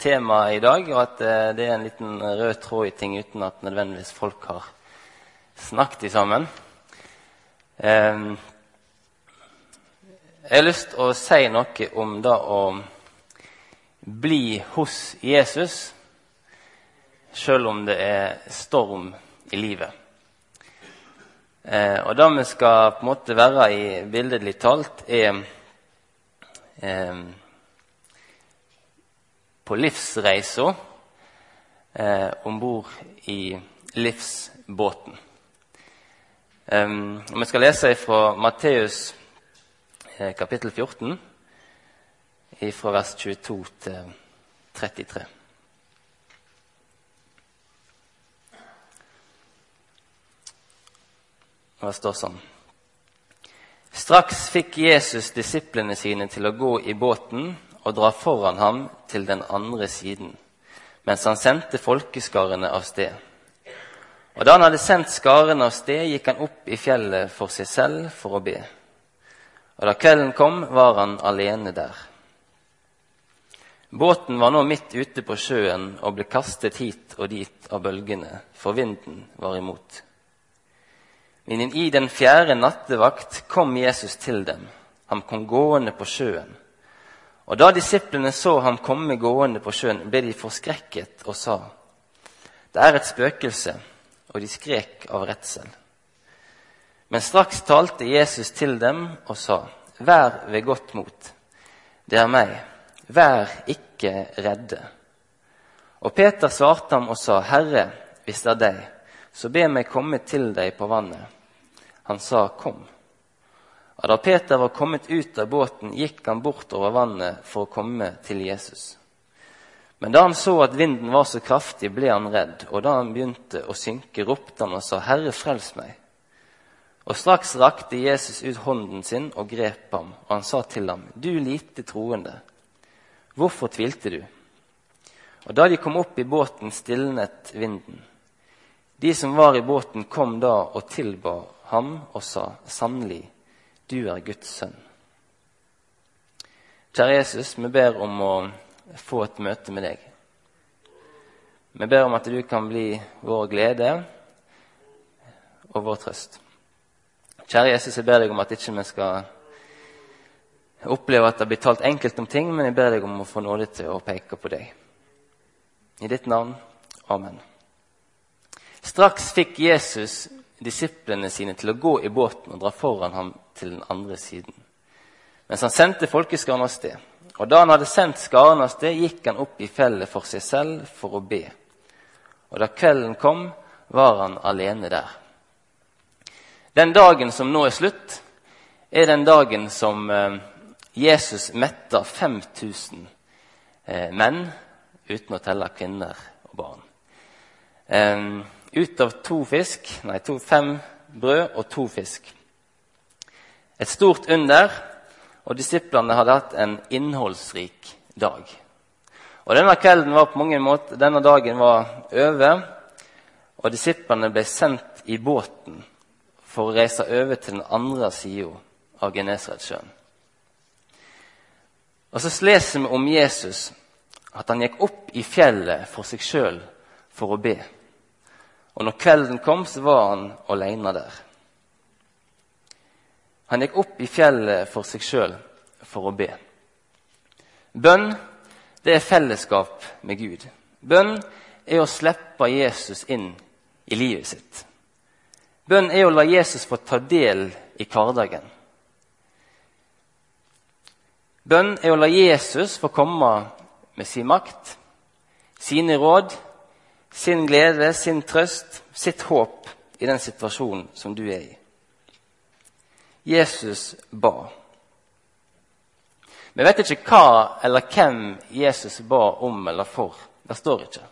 temaet i dag, og at eh, det er en liten rød tråd i ting uten at nødvendigvis folk har snakket sammen. Ehm, jeg har lyst til å si noe om det å bli hos Jesus, selv om det er storm i livet. Eh, og det vi skal på en måte være i billedlig talt, er eh, på livsreisa eh, om bord i livsbåten. Um, vi skal lese fra Matteus eh, kapittel 14, fra vers 22 til 33. Og det står sånn Straks fikk Jesus disiplene sine til å gå i båten og dra foran ham til den andre siden, mens han sendte folkeskarene av sted. Og da han hadde sendt skarene av sted, gikk han opp i fjellet for seg selv for å be. Og da kvelden kom, var han alene der. Båten var nå midt ute på sjøen og ble kastet hit og dit av bølgene, for vinden var imot. Men i den fjerde nattevakt kom Jesus til dem. Han kom gående på sjøen. Og da disiplene så ham komme gående på sjøen, ble de forskrekket og sa:" Det er et spøkelse, og de skrek av redsel. Men straks talte Jesus til dem og sa:" Vær ved godt mot. Det er meg. Vær ikke redde. Og Peter svarte ham og sa, Herre, hvis det er deg, så be meg komme til deg på vannet. Han sa, Kom. Og Da Peter var kommet ut av båten, gikk han bort over vannet for å komme til Jesus. Men da han så at vinden var så kraftig, ble han redd, og da han begynte å synke, ropte han og sa, 'Herre, frels meg.' Og straks rakte Jesus ut hånden sin og grep ham, og han sa til ham, 'Du lite troende, hvorfor tvilte du?' Og da de kom opp i båten, stilnet vinden. De som var i båten, kom da og tilba ham og sa, 'Sannelig, du er Guds sønn. Kjære Jesus, vi ber om å få et møte med deg. Vi ber om at du kan bli vår glede og vår trøst. Kjære Jesus, jeg ber deg om at ikke vi skal oppleve at det blir talt enkelt om ting, men jeg ber deg om å få nåde til å peke på deg. I ditt navn. Amen. Straks fikk Jesus disiplene sine til å gå i båten og dra foran ham til den andre siden. Mens han sendte folkeskaren av sted. Og da han hadde sendt skaren av sted, gikk han opp i fjellet for seg selv for å be. Og da kvelden kom, var han alene der. Den dagen som nå er slutt, er den dagen som eh, Jesus metter 5000 eh, menn, uten å telle kvinner og barn. Ut av to fisk, nei, to, fem brød og to fisk. Et stort under, og disiplene hadde hatt en innholdsrik dag. Og Denne kvelden var på mange måter, denne dagen var over, og disiplene ble sendt i båten for å reise over til den andre sida av Genesaretsjøen. Og så leser vi om Jesus, at han gikk opp i fjellet for seg sjøl for å be. Og når kvelden kom, så var han alene der. Han gikk opp i fjellet for seg sjøl for å be. Bønn det er fellesskap med Gud. Bønn er å slippe Jesus inn i livet sitt. Bønn er å la Jesus få ta del i hverdagen. Bønn er å la Jesus få komme med sin makt, sine råd, sin glede, sin trøst, sitt håp i den situasjonen som du er i. Jesus ba. Vi vet ikke hva eller hvem Jesus ba om eller for. Det står ikke.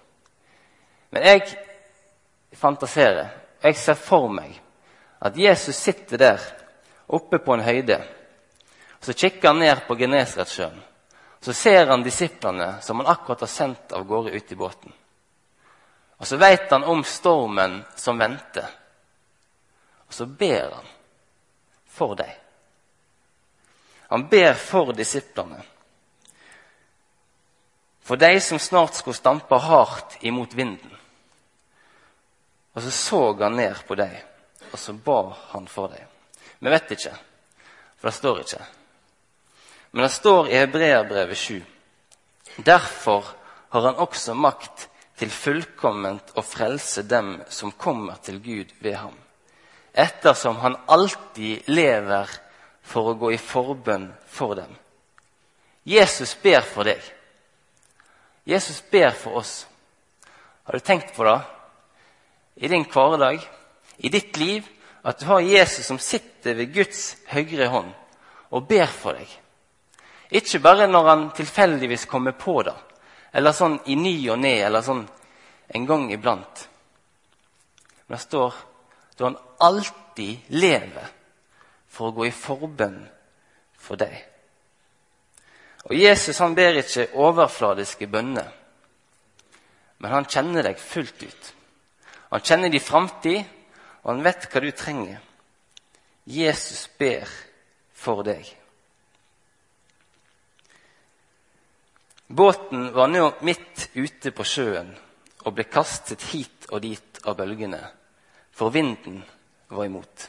Men jeg fantaserer. Jeg ser for meg at Jesus sitter der oppe på en høyde. og Så kikker han ned på Genesaretsjøen. Så ser han disiplene som han akkurat har sendt av gårde ut i båten. Og så vet han om stormen som venter. Og så ber han for deg. Han ber for disiplene. for de som snart skulle stampe hardt imot vinden. Og så så han ned på dem, og så ba han for dem. Vi vet ikke, for det står ikke. Men det står i Hebreerbrevet 7. Derfor har han også makt til fullkomment å frelse dem som kommer til Gud ved ham, ettersom han alltid lever for å gå i forbønn for dem. Jesus ber for deg. Jesus ber for oss. Har du tenkt på det i din hverdag, i ditt liv, at du har Jesus som sitter ved Guds høyre hånd og ber for deg? Ikke bare når han tilfeldigvis kommer på det, eller sånn i ny og ne, eller sånn en gang iblant. Men det står da han alltid lever for å gå i forbønn for deg. Og Jesus han ber ikke overfladiske bønner, men han kjenner deg fullt ut. Han kjenner din framtid, og han vet hva du trenger. Jesus ber for deg. Båten var nå midt ute på sjøen og ble kastet hit og dit av bølgene, for vinden var imot.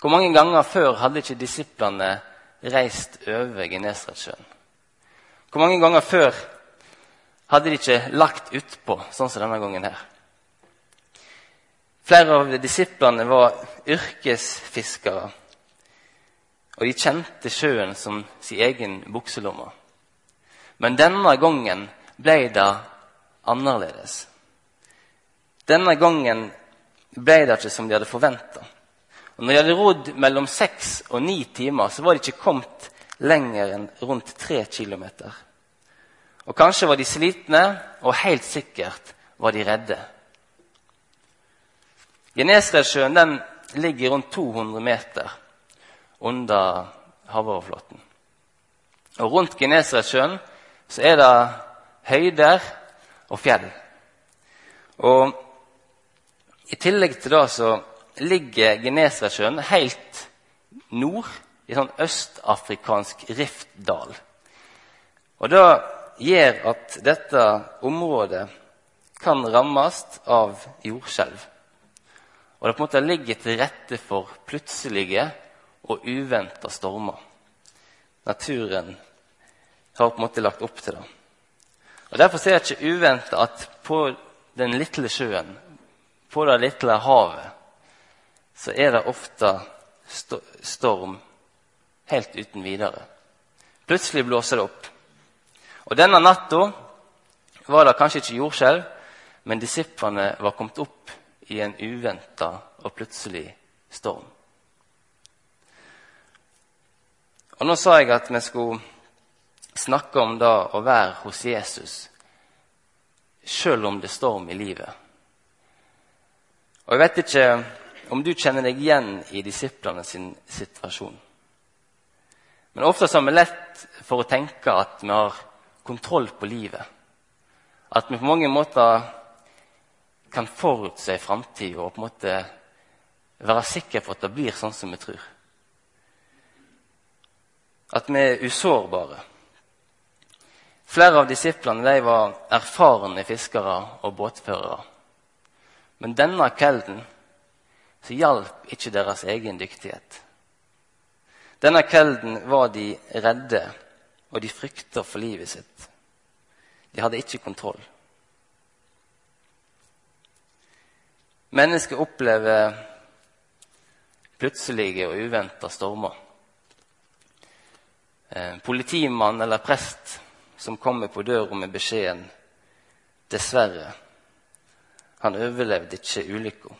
Hvor mange ganger før hadde ikke disiplene reist over Genesaretsjøen? Hvor mange ganger før hadde de ikke lagt utpå, sånn som denne gangen her? Flere av disiplene var yrkesfiskere og de kjente sjøen som sin egen bukselomme. Men denne gangen ble det annerledes. Denne gangen ble det ikke som de hadde forventa. Når de hadde rodd mellom seks og ni timer, så var de ikke kommet lenger enn rundt tre kilometer. Og kanskje var de slitne, og helt sikkert var de redde. Genesaretsjøen ligger rundt 200 meter under havoverflaten. Og rundt Genesaretsjøen så er det høyder og fjell. Og i tillegg til det så ligger Genesaretsjøen helt nord i sånn østafrikansk riftdal. Og det gjør at dette området kan rammes av jordskjelv. Og det på en måte ligger til rette for plutselige og uventa stormer. Naturen har på en måte lagt opp til det. Og Derfor er det ikke uventa at på den lille sjøen, på det lille havet, så er det ofte storm helt uten videre. Plutselig blåser det opp. Og Denne natta var det kanskje ikke jordskjelv, men disiplene var kommet opp i en uventa og plutselig storm. Og Nå sa jeg at vi skulle snakke om det å være hos Jesus sjøl om det er storm i livet. Og Jeg vet ikke om du kjenner deg igjen i disiplene sin situasjon. Men ofte har vi lett for å tenke at vi har kontroll på livet. At vi på mange måter kan forutse framtida og på en måte være sikre på at det blir sånn som vi tror at vi er usårbare. Flere av disiplene de var erfarne fiskere og båtførere. Men denne kvelden så hjalp ikke deres egen dyktighet. Denne kvelden var de redde, og de frykta for livet sitt. De hadde ikke kontroll. Mennesker opplever plutselige og uventa stormer. Eh, politimann eller prest som kommer på døra med beskjeden 'Dessverre, han overlevde ikke ulykka'.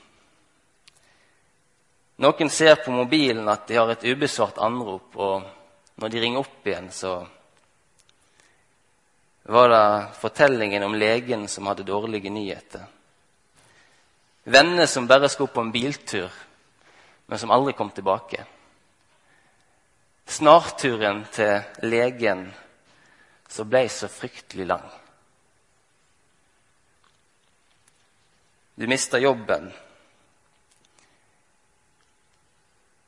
Noen ser på mobilen at de har et ubesvart anrop, og når de ringer opp igjen, så var det fortellingen om legen som hadde dårlige nyheter. Venner som bare skulle på en biltur, men som aldri kom tilbake. Snarturen til legen som ble så fryktelig lang. Du mista jobben.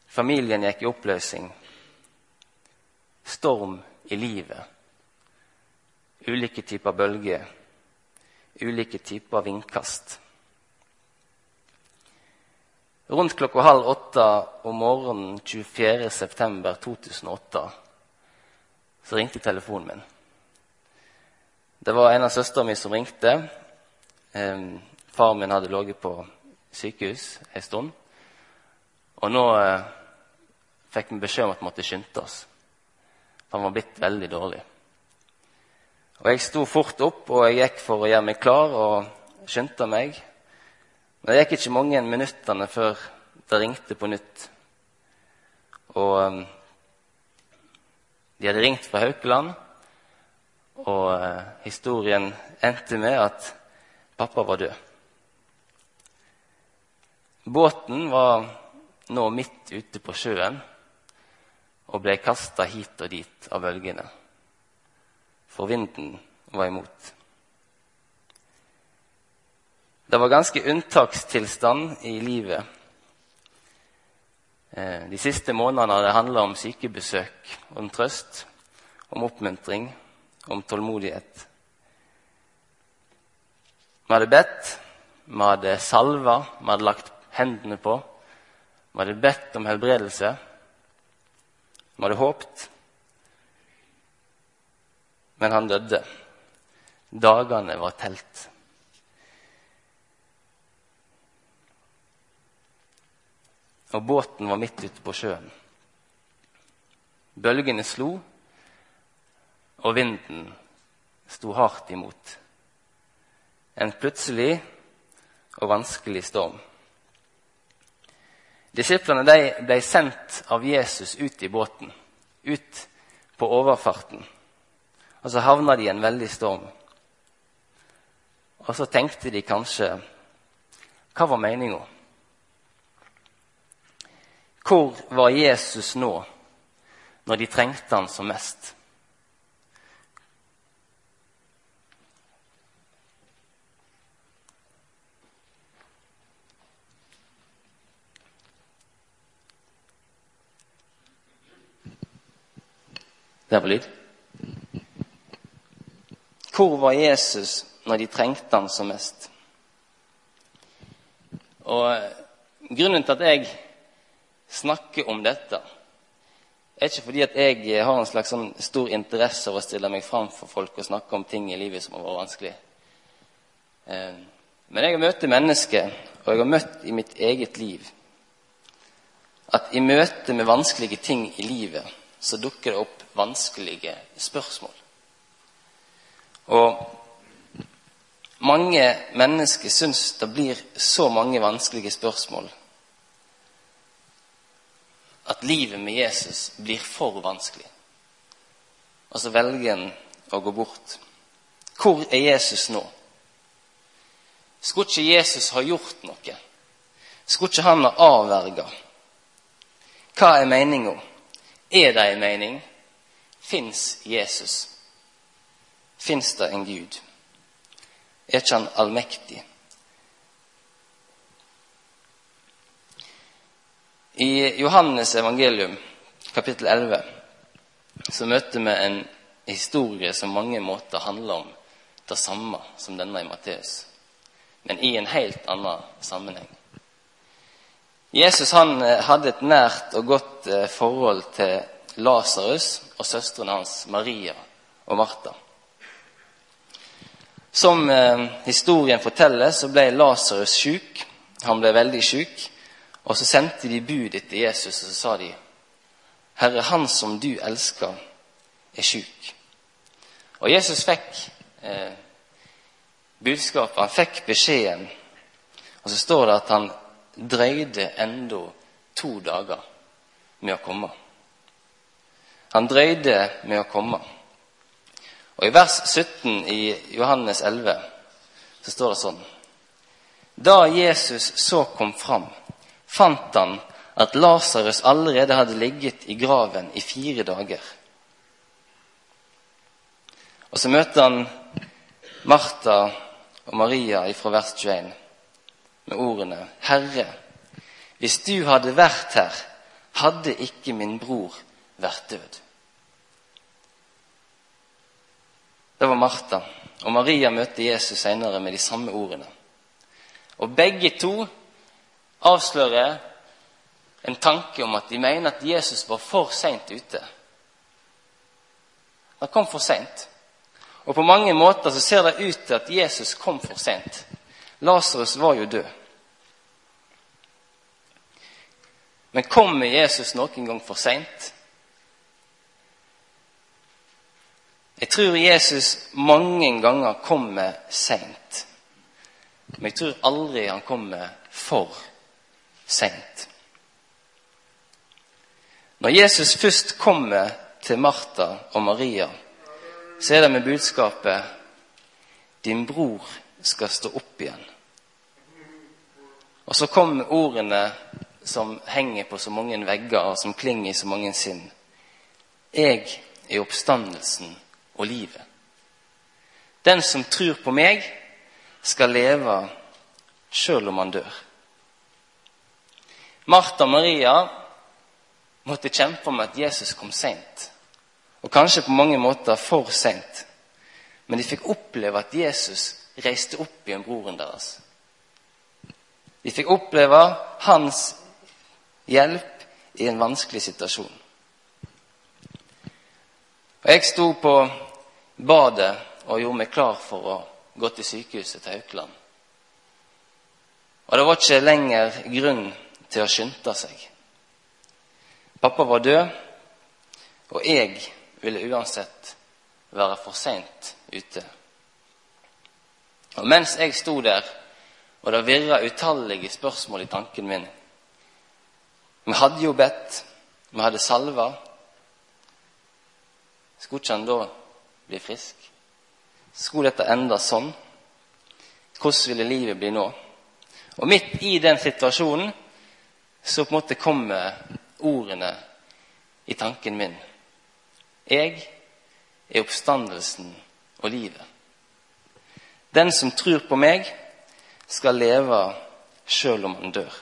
Familien gikk i oppløsning. Storm i livet. ulike typer bølger, ulike typer vindkast. Rundt klokka halv åtte om morgenen 24.9.2008 så ringte telefonen min. Det var en av søstera mi som ringte. Eh, far min hadde ligget på sykehus en stund. Og nå eh, fikk vi beskjed om at vi måtte skynde oss. For han var blitt veldig dårlig. Og Jeg sto fort opp og jeg gikk for å gjøre meg klar og skyndte meg. Det gikk ikke mange minuttene før det ringte på nytt. Og um, de hadde ringt fra Haukeland, og uh, historien endte med at pappa var død. Båten var nå midt ute på sjøen og ble kasta hit og dit av bølgene, for vinden var imot. Det var ganske unntakstilstand i livet. Eh, de siste månedene har det handla om sykebesøk, om trøst, om oppmuntring, om tålmodighet. Vi hadde bedt, vi hadde salva, vi hadde lagt hendene på. Vi hadde bedt om helbredelse. Vi hadde håpt. Men han døde. Dagene var telt. Og båten var midt ute på sjøen. Bølgene slo, og vinden sto hardt imot. En plutselig og vanskelig storm. Disiplene ble sendt av Jesus ut i båten, ut på overfarten. Og så havna de i en veldig storm. Og så tenkte de kanskje Hva var meninga? Hvor var Jesus nå, når de trengte han som mest? Der var lyd. Hvor var Jesus når de trengte han som mest? Og eh, Grunnen til at jeg snakker om dette, er ikke fordi at jeg har en slags sånn stor interesse av å stille meg fram for folk og snakke om ting i livet som har vært vanskelig. Eh, men jeg har møtt mennesker, og jeg har møtt i mitt eget liv, at i møte med vanskelige ting i livet så dukker det opp vanskelige spørsmål. Og mange mennesker syns det blir så mange vanskelige spørsmål at livet med Jesus blir for vanskelig. Og så velger en å gå bort. Hvor er Jesus nå? Skulle ikke Jesus ha gjort noe? Skulle ikke han ha avverga? Hva er meninga? Er det en mening? Fins Jesus? Fins det en Gud? Er ikke han allmektig? I Johannes evangelium, kapittel 11, så møter vi en historie som mange måter handler om det samme som denne i Matteus, men i en helt annen sammenheng. Jesus han eh, hadde et nært og godt eh, forhold til Lasarus og søstrene hans, Maria og Martha. Som eh, historien forteller, så ble Lasarus sjuk. Han ble veldig sjuk. Og så sendte de bud etter Jesus, og så sa de, 'Herre, han som du elsker, er sjuk.' Og Jesus fikk eh, budskapet, han fikk beskjeden. Og så står det at han drøyde enda to dager med å komme. Han drøyde med å komme. Og I vers 17 i Johannes 11 så står det sånn Da Jesus så kom fram, fant han at Lasarus allerede hadde ligget i graven i fire dager. Og så møter han Martha og Maria fra vers 21 med ordene Herre, hvis du hadde vært her, hadde ikke min bror vært død. Det var Martha. Og Maria møtte Jesus senere med de samme ordene. Og begge to avslører en tanke om at de mener at Jesus var for seint ute. Han kom for seint. Og på mange måter så ser det ut til at Jesus kom for seint. Lasarus var jo død. Men kommer Jesus noen gang for seint? Jeg tror Jesus mange ganger kommer seint. Men jeg tror aldri han kommer for seint. Når Jesus først kommer til Martha og Maria, så er det med budskapet 'Din bror skal stå opp igjen'. Og så kommer ordene som henger på så mange vegger, og som klinger i så mange sinn. Jeg er oppstandelsen og livet. Den som tror på meg, skal leve sjøl om han dør. Martha og Maria måtte kjempe med at Jesus kom seint. Og kanskje på mange måter for seint. Men de fikk oppleve at Jesus reiste opp igjen broren deres. De fikk oppleve hans hjelp i en vanskelig situasjon. Og Jeg sto på badet og gjorde meg klar for å gå til sykehuset til Haukeland. Og det var ikke lenger grunn til å skynde seg. Pappa var død, og jeg ville uansett være for seint ute. Og mens jeg sto der, og det virra utallige spørsmål i tanken min Vi hadde jo bedt, vi hadde salva. Skulle ikke han da bli frisk? Skulle dette enda sånn? Hvordan ville livet bli nå? Og midt i den situasjonen så på en måte kommer ordene i tanken min. Jeg er oppstandelsen og livet. Den som tror på meg, skal leve sjøl om han dør.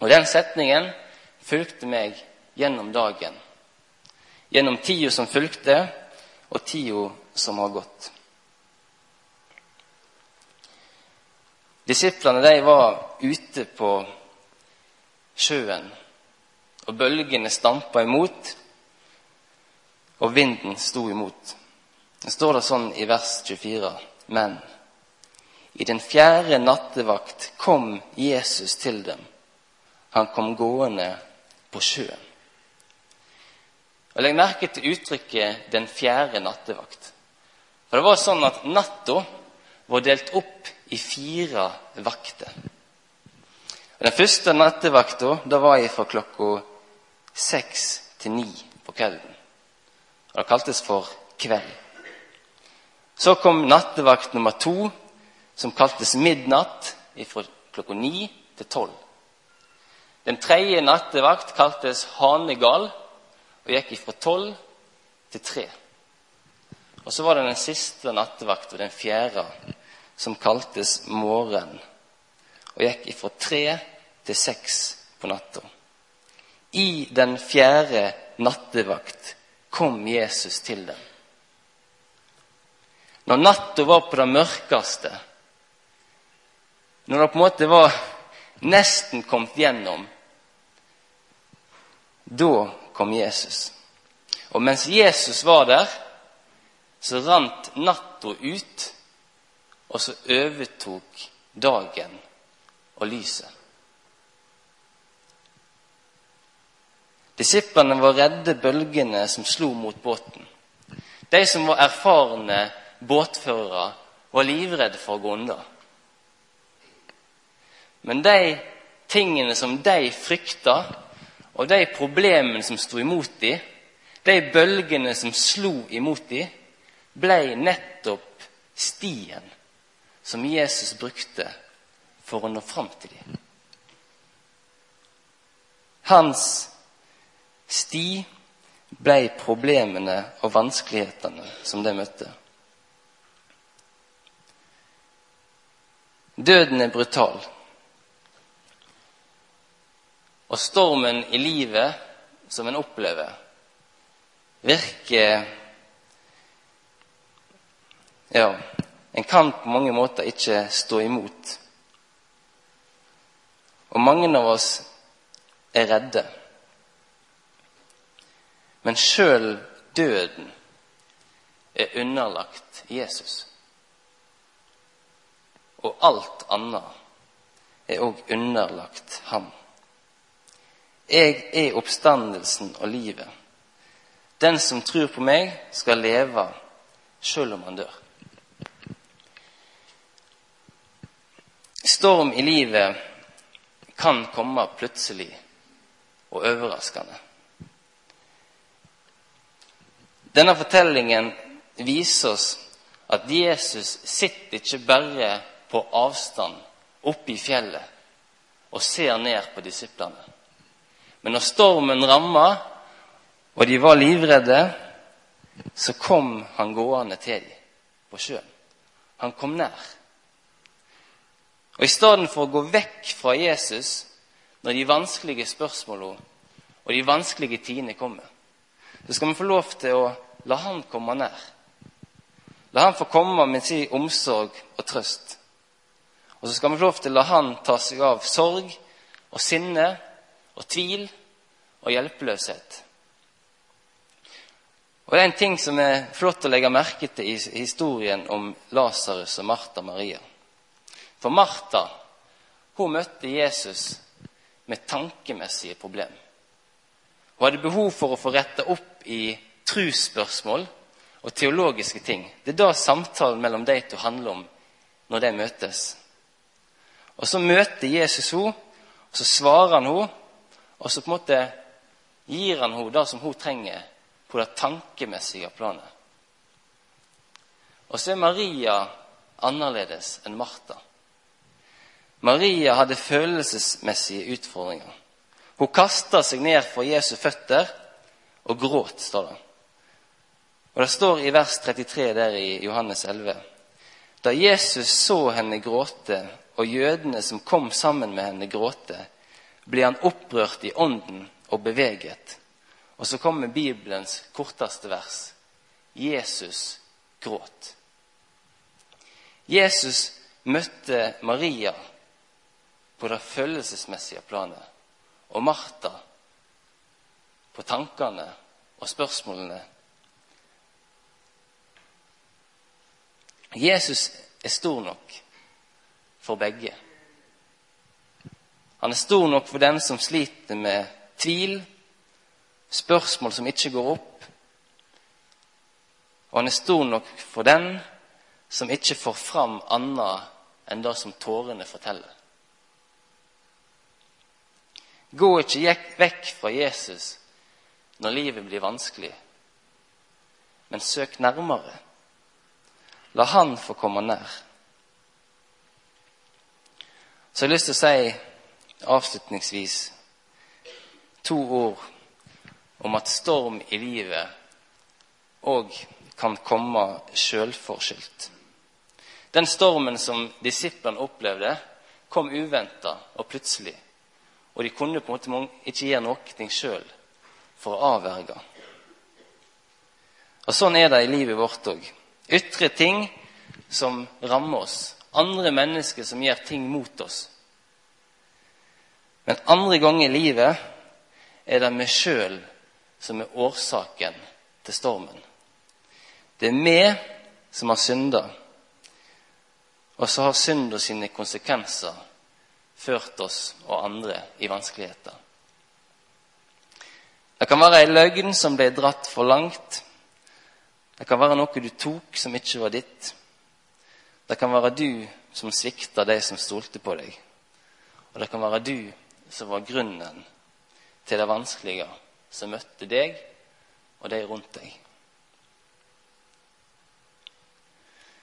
Og Den setningen fulgte meg gjennom dagen. Gjennom tida som fulgte, og tida som har gått. Disiplene de var ute på sjøen, og bølgene stampa imot, og vinden sto imot. Det står det sånn i vers 24. Men i den fjerde nattevakt kom Jesus til dem. Han kom gående på sjøen. Og Legg merke til uttrykket 'den fjerde nattevakt'. For det var sånn at natta var delt opp i fire vakter. Den første nattevakta var jeg fra klokka seks til ni på kvelden. Og Det kaltes for kveld. Så kom nattevakt nummer to, som kaltes midnatt, fra klokka ni til tolv. Den tredje nattevakt kaltes hanegal og gikk fra tolv til tre. Og så var det den siste nattevakta, den fjerde, som kaltes morgen, og gikk fra tre til seks på natta. I den fjerde nattevakt kom Jesus til dem. Når natta var på det mørkeste, når det på en måte var nesten kommet gjennom, da kom Jesus. Og mens Jesus var der, så rant natta ut, og så overtok dagen og lyset. Disiplene var redde bølgene som slo mot båten. De som var erfarne båtførere, var livredde for å gå under. Men de tingene som de frykta, og de problemene som sto imot dem, de bølgene som slo imot dem, ble nettopp stien som Jesus brukte for å nå fram til dem. Hans sti ble problemene og vanskelighetene som de møtte. Døden er brutal. Og stormen i livet som en opplever, virker Ja, en kan på mange måter ikke stå imot. Og mange av oss er redde. Men sjøl døden er underlagt Jesus. Og alt annet er òg underlagt ham. Jeg er oppstandelsen og livet. Den som tror på meg, skal leve sjøl om han dør. Storm i livet kan komme plutselig og overraskende. Denne fortellingen viser oss at Jesus sitter ikke bare på avstand oppe i fjellet og ser ned på disiplene. Men når stormen ramma, og de var livredde, så kom han gående til dem på sjøen. Han kom nær. Og I stedet for å gå vekk fra Jesus når de vanskelige spørsmålene og de vanskelige tidene kommer, så skal vi få lov til å la Han komme nær. La Han få komme med sin omsorg og trøst. Og så skal vi få lov til å la Han ta seg av sorg og sinne og tvil og hjelpeløshet. Og Det er en ting som er flott å legge merke til i historien om Lasarus og Martha Maria. For Martha hun møtte Jesus med tankemessige problemer. Hun hadde behov for å få retta opp i trusspørsmål og teologiske ting. Det er da samtalen mellom de to handler om når de møtes. Og Så møter Jesus henne, og så svarer han henne, og så på en måte gir han henne det som hun trenger på det tankemessige planet. Og så er Maria annerledes enn Martha. Maria hadde følelsesmessige utfordringer. Hun kasta seg ned for Jesu føtter og gråt, står det. Og Det står i vers 33 der i Johannes 11. Da Jesus så henne gråte, og jødene som kom sammen med henne, gråte, ble han opprørt i ånden og beveget. Og så kommer Bibelens korteste vers. Jesus gråt. Jesus møtte Maria på det følelsesmessige planet, og Martha på tankene og spørsmålene. Jesus er stor nok for begge. Han er stor nok for den som sliter med tvil, spørsmål som ikke går opp. Og han er stor nok for den som ikke får fram annet enn det som tårene forteller. Gå ikke vekk fra Jesus når livet blir vanskelig, men søk nærmere. La Han få komme nær. Så jeg har lyst til å si avslutningsvis to ord om at storm i livet òg kan komme sjølforskyldt. Den stormen som disiplene opplevde, kom uventa og plutselig. Og de kunne på en måte ikke gjøre noe sjøl for å avverge. Og Sånn er det i livet vårt òg. Ytre ting som rammer oss. Andre mennesker som gjør ting mot oss. Men andre ganger i livet er det vi sjøl som er årsaken til stormen. Det er vi som har synda, og så har synda sine konsekvenser ført oss og andre i vanskeligheter. Det kan være ei løgn som ble dratt for langt. Det kan være noe du tok som ikke var ditt. Det kan være du som svikta de som stolte på deg. Og det kan være du som var grunnen til det vanskelige som møtte deg og de rundt deg.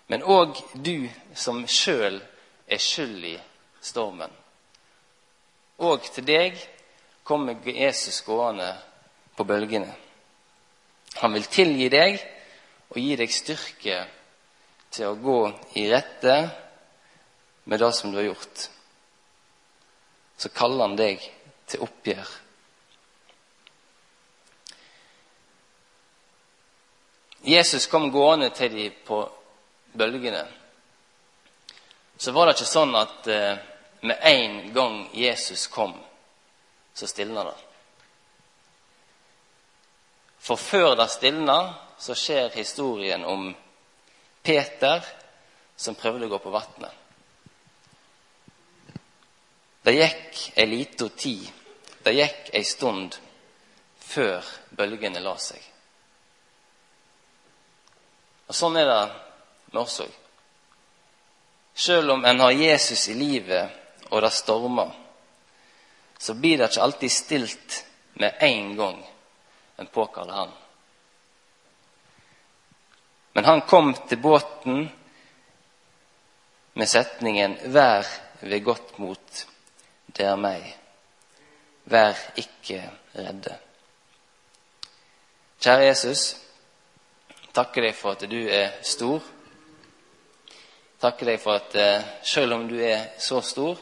Men òg du som sjøl er skyld i stormen. Og til deg kommer Jesus gående på bølgene. Han vil tilgi deg og gi deg styrke til å gå i rette med det som du har gjort. Så kaller han deg til oppgjør. Jesus kom gående til dem på bølgene, så var det ikke sånn at eh, med en gang Jesus kom, så stilna det. For før det stilna, så skjer historien om Peter som prøvde å gå på vannet. Det gikk ei lita tid, det gikk ei stund før bølgene la seg. Og Sånn er det med oss òg. Selv om en har Jesus i livet og det stormer, så blir det ikke alltid stilt med en gang en påkaller han. Men han kom til båten med setningen 'Vær ved godt mot, det er meg'. Vær ikke redde. Kjære Jesus, takker deg for at du er stor. Takker deg for at eh, selv om du er så stor,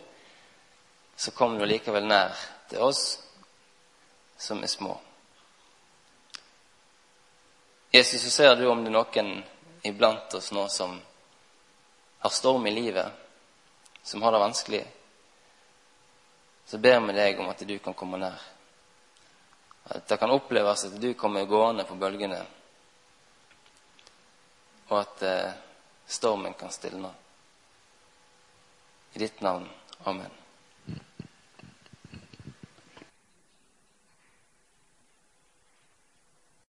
så kommer du likevel nær til oss som er små. Jesus, så ser du om det er noen iblant oss nå som har storm i livet, som har det vanskelig. Så ber vi deg om at du kan komme nær. At det kan oppleves at du kommer gående på bølgene, og at eh, stormen kan stilne. I ditt navn. Amen.